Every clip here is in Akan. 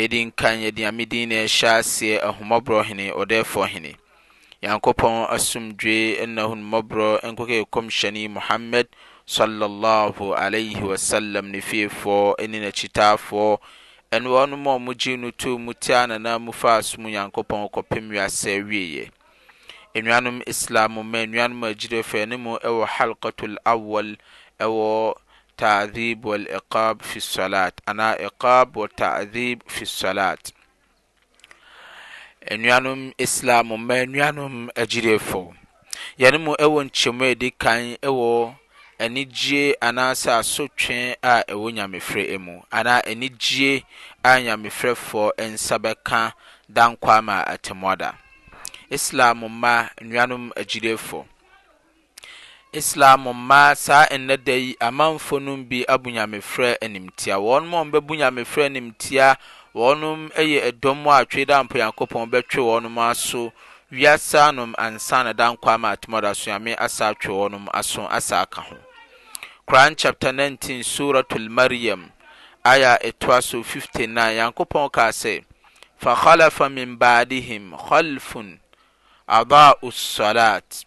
Edi nkan yɛ deɛ me din na ɛhyɛ aseɛ, Ahummɔborɔ Hene, Ɔdɛɛfoɔ Hene. Nyankopɔn asomdwoe ne n'ahummɔborɔ nkɔka Ɛkɔmhyɛni Muhammad, Sallallahu Alaihi Wasallam, ne fiefoɔ ne n'akyitaafoɔ, ɛne wɔnom a wɔgyee no too mu tiaa n'ananmufa asom Nyankopɔn kɔpem wiase awieɛ. Enuanom Islam mu mma, enuanom agyire fɛ no mu ɛwɔ Halqatul Awwal ɛwɔ Ta'dhib wal Iqaab fi Swalaat anaa Iqaab wa Ta'dhib fi Swalaat. Enuanom Islam mu mma, enuanom agyire fɔ, yɛn mu ɛwɔ nkyɛmu a ɛdi kan ɛwɔ anigyie anaasɛ asotwe a ɛwɔ nyamefrɛ mu anaa anigyie a nyamefrɛfoɔ nsa bɛka da nkwa ama atemmuada. Islam mma anuanom agyidefo. Islam mma saa nnɛ da yi amanfo no bi abu nyamefrɛ animtia. Wɔn a wɔbɛbu nyamefrɛ animtia, wɔn yɛ ɛdɔm a Twei Daa Mponyankopɔn bɛtwe wɔn aso wiase anom ansa na da nkwa ama atemɔ da so Nyame asa atwe wɔn aso asa aka ho. Quran chapter 19 Suratul Maryam aya ɛtoa so 59 Nyankopɔn kaa sɛ, Fakhalafa min ba'dihim khalfun adaa'u ssalat,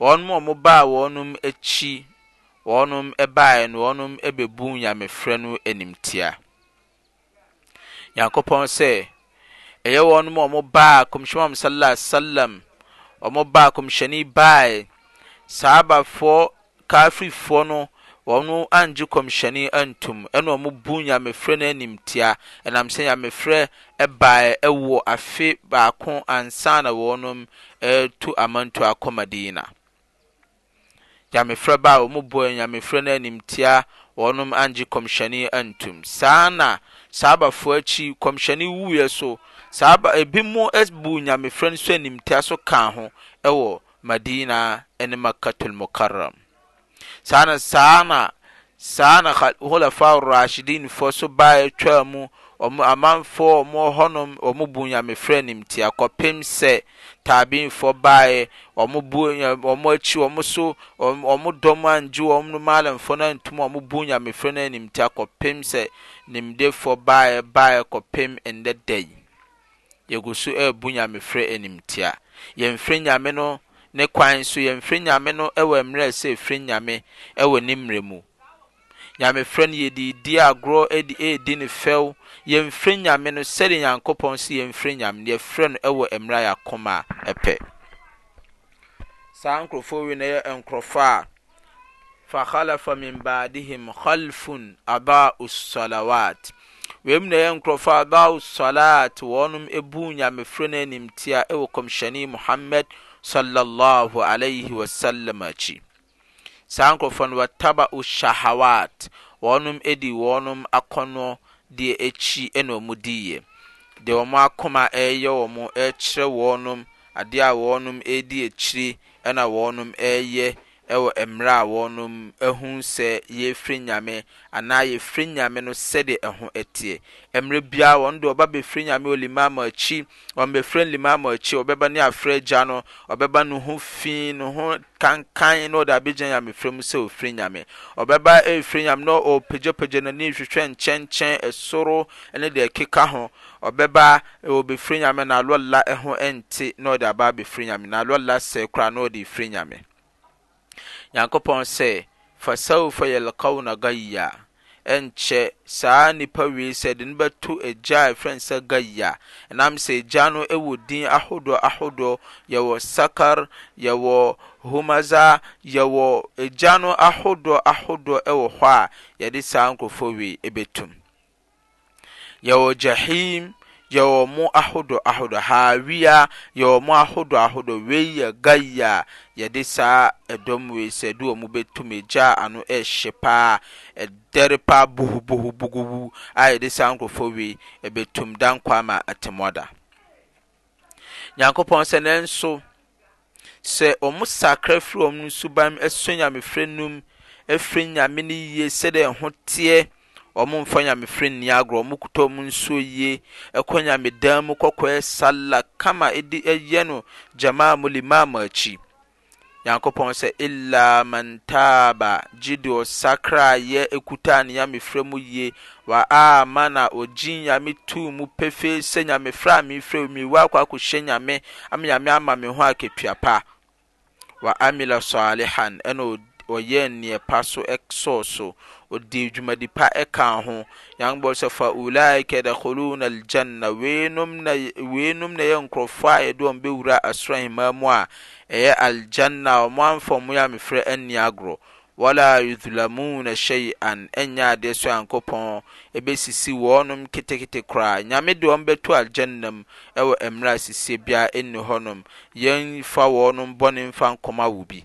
Wɔnom a wɔbaa wɔnom akyi, wɔnom baeɛ no wɔnom bɛbuu Nyamefrɛ no animtia. Nyankopɔn sɛ, Ɛyɛ wɔnom a wɔbaa Kɔmhyɛni Muhammad sallal-lahu-alaihi-wa-sallam, wɔbaa Kɔmhyɛni baaɛ, Sahabafoɔ Kaafirfoɔ no, wɔn anngye Kɔmhyɛni anntum, ɛna wɔn bu Nyamefrɛ no animtia, ɛnam sɛ Nyamefrɛ baaɛ wɔ afe baako ansa na wɔnom retu amantuo akɔ Madina. Nyamefrɛ baaɛ, wɔn buɛ Nyamefrɛ no animtia, wɔnom anngye Kɔmhyɛni anntum. Saa ara na Saabafoɔ akyi Kɔmhyɛni wuuɛ so, Saaba, ebinom buu Nyamefrɛ no so animtia so kaa ho wɔ Madina ne Makkatul Mukarram. Saa na saa na saa na Khulafa Rashidin foɔ so baeɛ twaa mu wɔn amanfoɔ wɔn wɔ hɔnom wɔn bu nyamefrɛ animtia kɔpem sɛ Taabiin foɔ baeɛ wɔn bu wɔn akyi wɔn so wɔn wɔn dɔ mu angye wɔn no Maalamfoɔ no antum wɔn bu nyamefrɛ no animtia kɔpem sɛ nimdefoɔ baeɛ baeɛ kɔpem nnɛ da yi. Yɛgu so rebu nyamefrɛ animtia. Yɛmfrɛ Nyame no Ne kwan so, yɛmfrɛ Nyame no wɔ ɛmmerɛ a ɛsɛ sɛ yɛfrɛ Nyame wɔ Ne mmerɛ mu. Nyamefrɛ no yɛde redi agorɔ, ɛde redi no fɛw. Yɛmfrɛ Nyame no sɛdeɛ Nyankopɔn se yɛmfrɛ Nyame no, yɛfrɛ no wɔ ɛmmerɛ a yɛn akoma pɛ. Saa nkorɔfoɔ wei na ɛyɛ nkorɔfoɔ a Fakhalafa min ba'dihim khalfun adaa'u ssalawat, wei mu na ɛyɛ nkurɔfoɔ a adaa'u ssalat, wɔnom buu Nyamefrɛ no animtia wɔ Kɔmhyɛni Muhammad sallallahu alaihi wa sallam akyi. Saa nkurɔfoɔ no, wattaba'u shahawat, wɔnom dii wɔnom akɔnnɔ deɛ akyi na wɔn diiɛ. Deɛ wɔn akoma reyɛ wɔn rekyerɛ wɔnom adeɛ a wɔnom redi akyire na wɔnom ɛɛyɛ wɔ mmerɛ a wɔnom ahu sɛ yeefrɛ Nyame anaa yɛfrɛ Nyame no sɛdeɛ ɛho ɛteɛ. Mmerɛ biara wɔn deɛ wɔba bɛfrɛ Nyame wɔ Limaamu akyi, wɔn bɛfrɛ Limaamu akyi, wɔbɛba ne afrɛ Agya no, wɔbɛba ne ho fi, ne ho kankan na ɔde abɛgyina Nyamefrɛ mu sɛ ɔfrɛ Nyame. Ɔbɛba eefrɛ Nyame na ɔɔpagyapagya n'ani eehwehwɛ nkyɛnkyɛn, ɛsoro ne deɛ ɛkeka ho. Ɔbɛba a, na ɔrebɛfiri Nyame, na lɔlla ho nte na ɔde aba abɛfiri Nyame, na lɔlla sɛe koraa na ɔde refiri Nyame. Nyankopɔn se, Fasawfa yalkawna gayya, Ɛnkyɛ, saa nnipa wei sɛ de no bɛto egya a yɛfrɛ no sɛ Gayya, ɛnam sɛ egya no wɔ din ahodoɔ ahodoɔ, yɛwɔ Sakar, yɛwɔ Humaza, yɛwɔ egya no ahodoɔ ahodoɔ wɔ hɔ a yɛde saa nkorɔfoɔ wei bɛtom. Yɛwɔ Jahim, yɛwɔ mo ahodoɔ ahodoɔ. Haawiya, yɛwɔ mo ahodoɔ ahodoɔ. Wei yɛ gayɛ a yɛde saa ɛdɔm wei sɛ de wɔn bɛtum egya a ano ɛhye paa, ɛdɛre paa buhubuhu bugubu a yɛde saa nkorɔfoɔ wei ɛbɛtum da nkwa ama Atemmuada. Nyankopɔn sɛ, Nanso sɛ wɔsakra firi wɔn suban mu sɔ nyamefrɛ no mu frɛ Nyame no yie sɛdeɛ ɛho teɛ, wɔmmfa nyamefrɛ nni agorɔ, wɔkutɔ wɔn nsuo yie, kɔ nyamedan mu kɔkɔyɛ Sallah kama de yɛ no Jamaa mu, Limam akyi, Nyankopɔn sɛ, Illa man taaba, gye deɛ ɔsakraa yɛ kutaa ne Nyamefrɛ mu yie, wa aamana, ɔgye Nyame too mu pefee sɛ Nyamefrɛ a merefrɛ wo yi mewɔ akɔ akɔhyɛ Nyame ama Nyame ama me ho akatua pa, wa amila saalihan, ɛna ɔyɛɛ neɛ pa so sɔɔ so, ɔdii dwumadi pa kaa ho. Nyankopɔn sɛ, Fa ulaika yadkhuluuna al-janna, weinom na weinom na ɛyɛ nkorɔfoɔ a yɛde wɔn bɛwura Asoro Ahemaa mu a ɛyɛ Al-Janna a wɔn amfa wɔn Nyamefrɛ anni agorɔ, wala yudhlamuuna shay'an, ɛnyɛ adeɛ sɛ Nyankopɔn bɛsisi wɔnom ketekete koraa, Nyame de wɔn bɛto Al-Janna mu wɔ mmerɛ a sisie biara nni hɔnom, Yɛn fa wɔnom bɔne mfa nkɔma obi.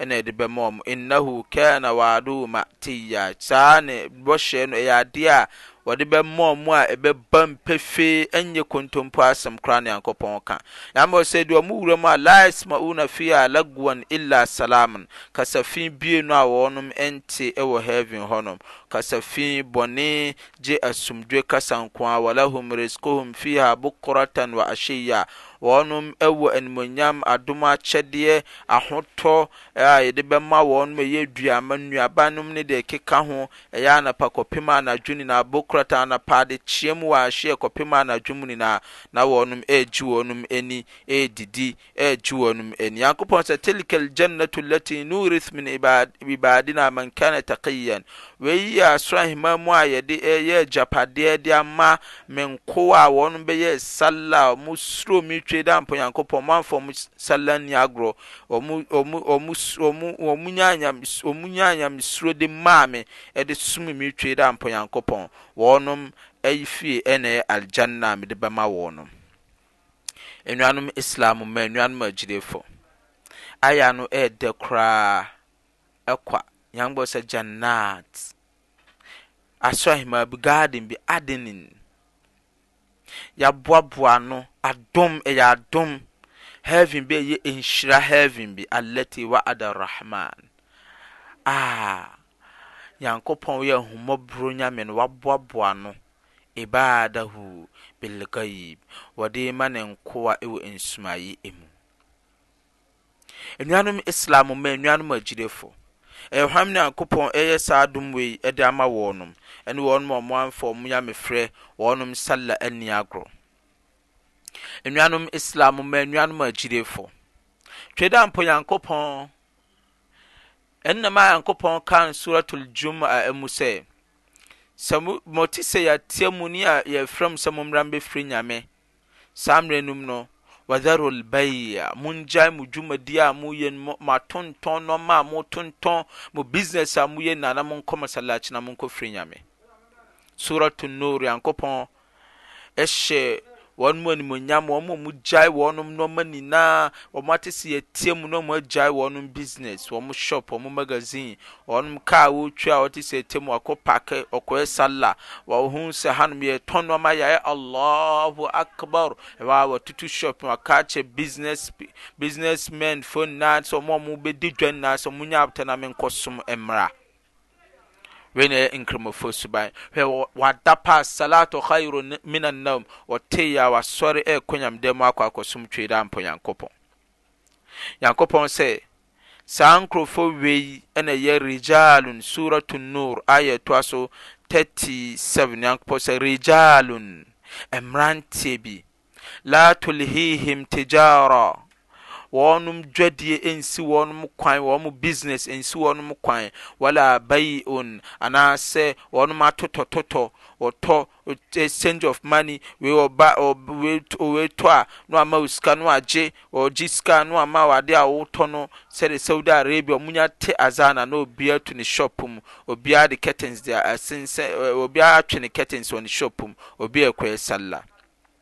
ɛna yɛde bɛma wɔn, innahu kaana wa'aduhu ma'tiya, saa ne bɔhyɛ no ɛyɛ adeɛ a wɔde bɛma wɔn a ɛbɛbam pefee ɛnyɛ kontompo asɛm koraa Nyankopɔn ka. Yɛama sɛ deɛ wɔn wura mu a laa yasma'una fiha lagwan illa salaman, kasafi bie no a wɔnom ɛnte ɛwɔ heaven hɔ nom, kasafi bɔne gye asomdwoe kasa nkoaa, walahum rizquhum fiha bukratan wa ashiya, Wɔnom wɔ animuonyam, adom akyɛdeɛ, ahotɔ a yɛde bɛma wɔnom, ɛyɛ aduama, nnuaba nom ne deɛ ɛkeka ho, ɛyɛ anapa kɔpem anadwo nyinaa, bokorata anapa adekyeɛ mu wɔ ahyeɛ kɔpem anadwo mu nyinaa, na wɔnom regye wɔnom ani, redidi, regye wɔnom ani. Nyankopɔn sɛ, Tilka al-djannatu allati nuurith min ibad, ibadina man kana taqiyyan, Wei yɛ soro ahemman mu a yɛde ɛyɛ agyapadeɛ de ama me nkoa a wɔn bɛyɛ salla, wɔn suro me twe da mpo Nyankopɔn, wɔn amfa wɔn salla nni agorɔ, wɔn, wɔn, wɔn, wɔn, wɔn nyaa nyame, wɔn nyaa nyamesuro de maa me, ɛde som me twe da mpo Nyankopɔn, wɔnom ɛyi fie ɛna ɛyɛ Aljanna a mede bɛma wɔnom. Anuanom Islam mma, anuanom agyidefo, aya no ɛɛdɛ koraa kwa Nyangbɔ sɛ Jannat, asɔrehema bi, garden bi, Adenin. Yɛaboaboa ano, adom, ɛyɛ adom. Heaven bi a ɛyɛ nhyira heaven bi, Allati wa'ada Ar-Rahman. Ah, Nyankopɔn yɛ ahummɔborɔ Nyame no, waboaboa ano, Ibadahu bil-Ghaib, wɔde rema ne nkoa wɔ nsumaeɛ mu. Anuanom Islam mma anuanom agyidefo, ɛyɛ hwan Nyankopɔn ɛyɛ saa adom wei de ama wɔnom, ɛne wɔnom a wɔamfa wɔn nyamefrɛ wɔnom Sallah anni agorɔ? Anuanom Islam mma anuanom agyidefo, twe dɛ mpo Nyankopɔn, ɛne na ma Nyankopɔn kaa no Suratul Jum'ah mu sɛ, Sɛ mo, mote sɛ yɛatea mu ne yɛrefrɛ mo sɛ mommra mbɛfiri Nyame Saa mmerɛ no mu no, wadharo lbai'a, mongyae mo dwumadie a moreyɛ no, mo atontɔn nnoɔma a moretontɔn, mo business a moyɛ nyinaa, na monkɔ masallaci na monkɔ frɛ Nyame. Surat An-Nur, Nyankopɔn hyɛ wɔn mu animuonyam, wɔn a wɔgyae wɔn nnoɔma nyinaa, wɔn ateseyɛ teɛ mu na wɔagyae wɔn business, wɔn shop, wɔn magazine, Hɔnom kaa wotwa a wɔte sɛ temu akɔ park ɔkɔyɛ sallah wɔho sɛ hanom yɛtɔn nnoɔma yɛayɛ Allahu Akbar ɛhɔ ara wɔtoto shop no aka akyɛ business business men fo nyinaa sɛ wɔn a wɔbɛdi dwa nyinaa sɛ monya abotɛ na menkɔsom mmra wei na ɛyɛ nkramofoɔ suban hwɛ wada paa salatu khairu mina nam wɔtee a wasɔre ɛrekɔ nyamedɛ mu akɔ akɔsom twei dɛ ampɔ nyankopɔn Nyankopɔn se, Saa nkurofo wei na ɛyɛ Rijaalun, Suuratu An-Nuur, aayah a ɛtoa so 37, Nyankopɔn se, Rijaalun, mmeranteɛ bi, laa tulhiihim tijaarah, wɔnom dwadie nnsi wɔnom kwan, wɔn business nnsi wɔnom kwan, walaa bay'un, anaasɛ wɔnom atotɔtotɔ, wɔtɔ exchange of money wei ɔba ɔb wei tɔ wei tɔ a na wama wo sika na wagye ɔgye sika na wama wo ade a wotɔ no sɛdeɛ Saudi Arabia wɔnya te azana na obiara tu ne shop mu obiara de curtains de asensɛn ɛ obiara atwe ne curtains wɔ ne shop mu obi rekɔyɛ sallah.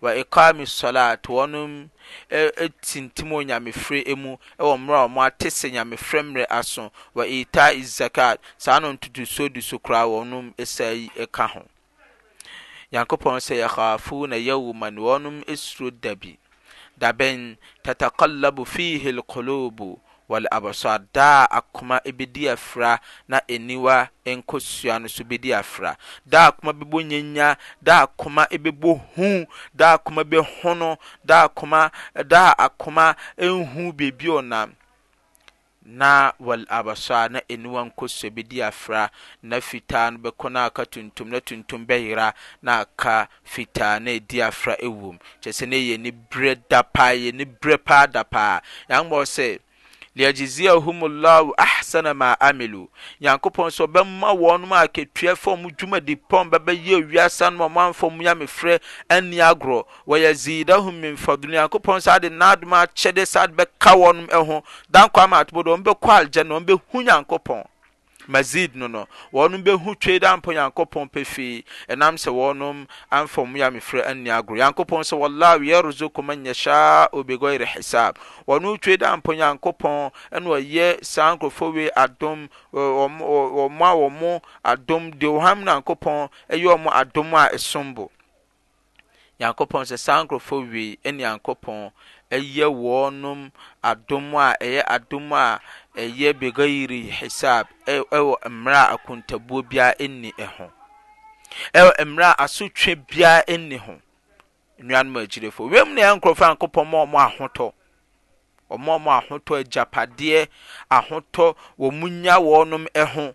Wa iqaami s-salaat, wɔnom tintim wɔ Nyamefre mu wɔ mmerɛ a wɔn ate se Nyamefre mmerɛ aso, wa iitaa'i s-zakaat, saa no ntotosoɔ du so koraa wɔnom saa yi ka ho. Nyankopɔn se, Yakhaafuuna yawman, wɔnom suro da bi, dabɛn, tataqallabu fiihi l-quluubu, wɔde abɔsoadaa a akoma bedi afira na aniwa nkosua nso bedi afira, da a akoma bɛbɔ nyanya, da a akoma bɛbɔ hu, da a akoma bɛhono, da a akoma da a akoma nhu baabi a ɔnam, na wɔde abɔsoa na aniwa nkosua bedi afira, na fitaa no bɛkɔ na aka tuntum, na tuntum bɛyera na aka fitaa na edi afra wom, kyerɛ sɛ na ɛyɛ aniberɛ da paa, ɛyɛ aniberɛ paa da paa. Nyankopɔn ɔse, Liyajiziyahum Allahu ahsana ma amilu, Nyankopɔn se ɔbɛma wɔnom akatua ɛfa ɔmo dwumadi pa ɔmo bɛbɛyɛ wɔ wiase ha no mu a ɔmo amfa ɔmo nyamefrɛ anni agorɔ, wayazidahum min fadli, Nyankopɔn saa de N'adom akyɛdeɛ saa de bɛka wɔnom ho, dankwa ama atobodeɛ, wɔn bɛkɔ Aljanna, wɔn bɛhu Nyankopɔn. Mazid no no, wɔnom behu twe dɛ ampa Nyankopɔn pefee, enam sɛ wɔnom amfa wɔn Nyamefrɛ anni agorɔ. Nyankopɔn se, Wallahu yarzuqu man yasha'u bighayri hisab. Wɔnom twe dɛ ampa Nyankopɔn na ɔyɛ saa nkorɔfoɔ wei adom, wɔn a wɔn adom, deɛ Ɔham Nyankopɔn yɛ wɔn adom a esombo. Nyankopɔn sɛ saa nkorɔfoɔ wei ne Nyankopɔn yɛ wɔnom adom a ɛyɛ adom a ɛyɛ bigayiri hisaab wɔ mmerɛ a akontabuo biara nni ho, wɔ mmerɛ a asotwe biara nni ho. Nnuanom agyirefoɔ, wei nom na ɛyɛ nkorɔfoɔ a Nyankopɔn ma wɔn ahotɔ, wɔma wɔn ahotɔ, agyapadeɛ, ahotɔ, wɔnya wɔnom ho.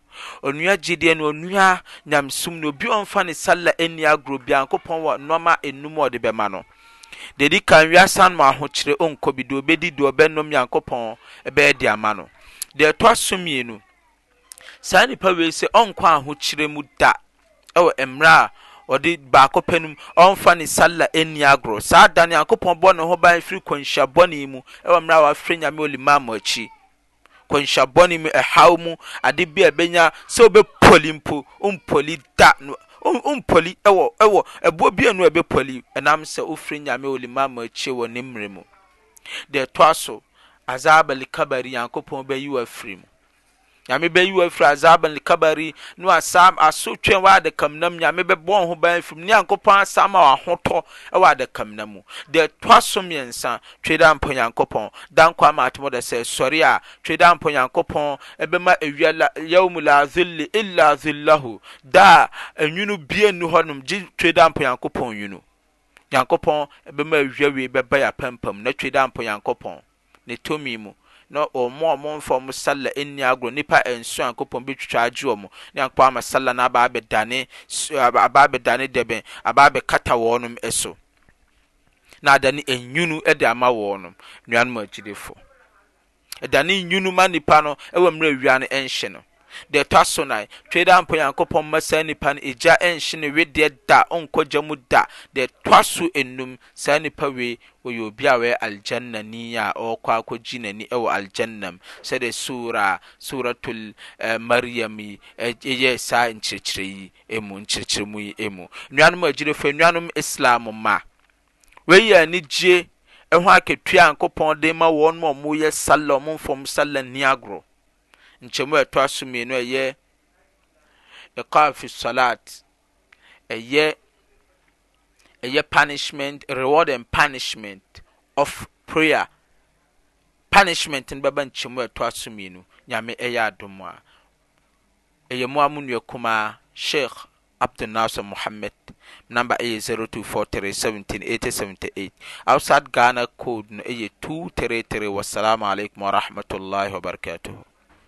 Onua gyidie ne onua nyamesom ni. Obi a ɔmfa ne Salah nni agorɔ biara, Nyankopɔn wɔ nnoɔma nnum a ɔde bɛma no. Deɛ ɛdi kan, wiase ano ahokyerɛ, ɔnkɔ bi, deɛ ɔbɛdi, deɛ ɔbɛnom, Nyankopɔn bɛyɛ de ama no. Deɛ ɛtɔ aso mmienu, saa nipa wei sɛ ɔnkɔ ahokyerɛ mu da ɛwɔ mmerɛ a ɔde baako pɛ no mu, ɔmfa ne Salah nni agorɔ. Saa da no, Nyankopɔn bɔ ne ho ban firi kwanhyia bɔne mu ɛwɔ mmerɛ a wafiri Nyame wɔ Limam akyi. nkwanhyia bɔne mu, ɛhaw mu, ade bi a ɛbɛnya sɛ wobɛpɔli mpo, wompɔli da, wompɔli wɔ, wɔ ɛboɔ bi anu a ɛbɛpɔli, ɛnam sɛ wofiri Nyame wɔ Limaamu akyire wɔ ne mmerɛ mu. Deɛ ɛtɔ aso, Azaab al-Kabari, Nyankopɔn bɛyi wo afiri mu. Nyame bɛyi wo afiri Azaab al-Kabari, ne wasam asotwɛn wɔ adakamena mu, Nyame bɛbɔ wo ho ban afiri mu, ne Nyankopɔn asan ama wo ahotɔ wɔ adakamena mu. Deɛ ɛtɔ aso mmiɛnsa, Twedaampo Nyankopɔn da nkwa ma atom dɛ sɛ sɔre a, Twedaampo Nyankopɔn bɛma ewia la yawmu laa zilli illaa zillahu, da a nwunu bia nni hɔnom gye Twedaampo Nyankopɔn nwunu. Nyankopɔn bɛma ewia wei bɛba yɛ apampam na Twedaampo Nyankopɔn Ne tomi mu na wɔn a wɔn mfa wɔn Sallah nni agorɔ, nnipa nson a Nyankopɔn bɛtwitwa agye wɔn no Nyankopɔn ama Sallah no aba abɛdane aba abɛdane dɛbɛn? Aba abɛkata wɔnom so. na adane nnwunu de ama wɔnom, nuanom agyidifo. Ɛdane nnwunu ma nnipa no wɔ mmerɛ a wia no nhye no. Deɛ ɛtɔ so nan, Twe da mpo Nyankopɔn mma saa nnipa no egya nhye ne wedeɛ da ɔnkɔ gya mu da, deɛ ɛtɔ so nnum, saa nnipa wei wɔyɛ obi a ɔyɛ Aljanna-ni a ɔrekɔ akɔgye n'ani wɔ Aljanna mu, sɛdeɛ Suura, Suuratul Maryam yi yɛɛ saa nkyerɛkyerɛ yi mu nkyerɛkyerɛmu yi mu. Anuanom agyidefo, anuanom Islam mma, wei yɛ anigyeɛ ho akatua a Nyankopɔn de ma wɔnom a wɔyɛ Salah a wɔn mfa wɔn Salah nni agorɔ. Nkyɛmu a ɛtɔ aso mmienu a ɛyɛ Iqaa fi Salat, ɛyɛ ɛyɛ punishment, reward and punishment of prayer. Punishment no bɛba nkyɛmu a ɛtɔ aso mmienu, Nyame ɛyɛ adom a. Ɛyɛ mo a mo nua kumaa Sheikh Abdul Nasser Mohammed, me number ɛyɛ 0243178078, outside Ghana code no ɛyɛ 233 Wassalaamu alaikum warahmatullahi wabarakatuhu.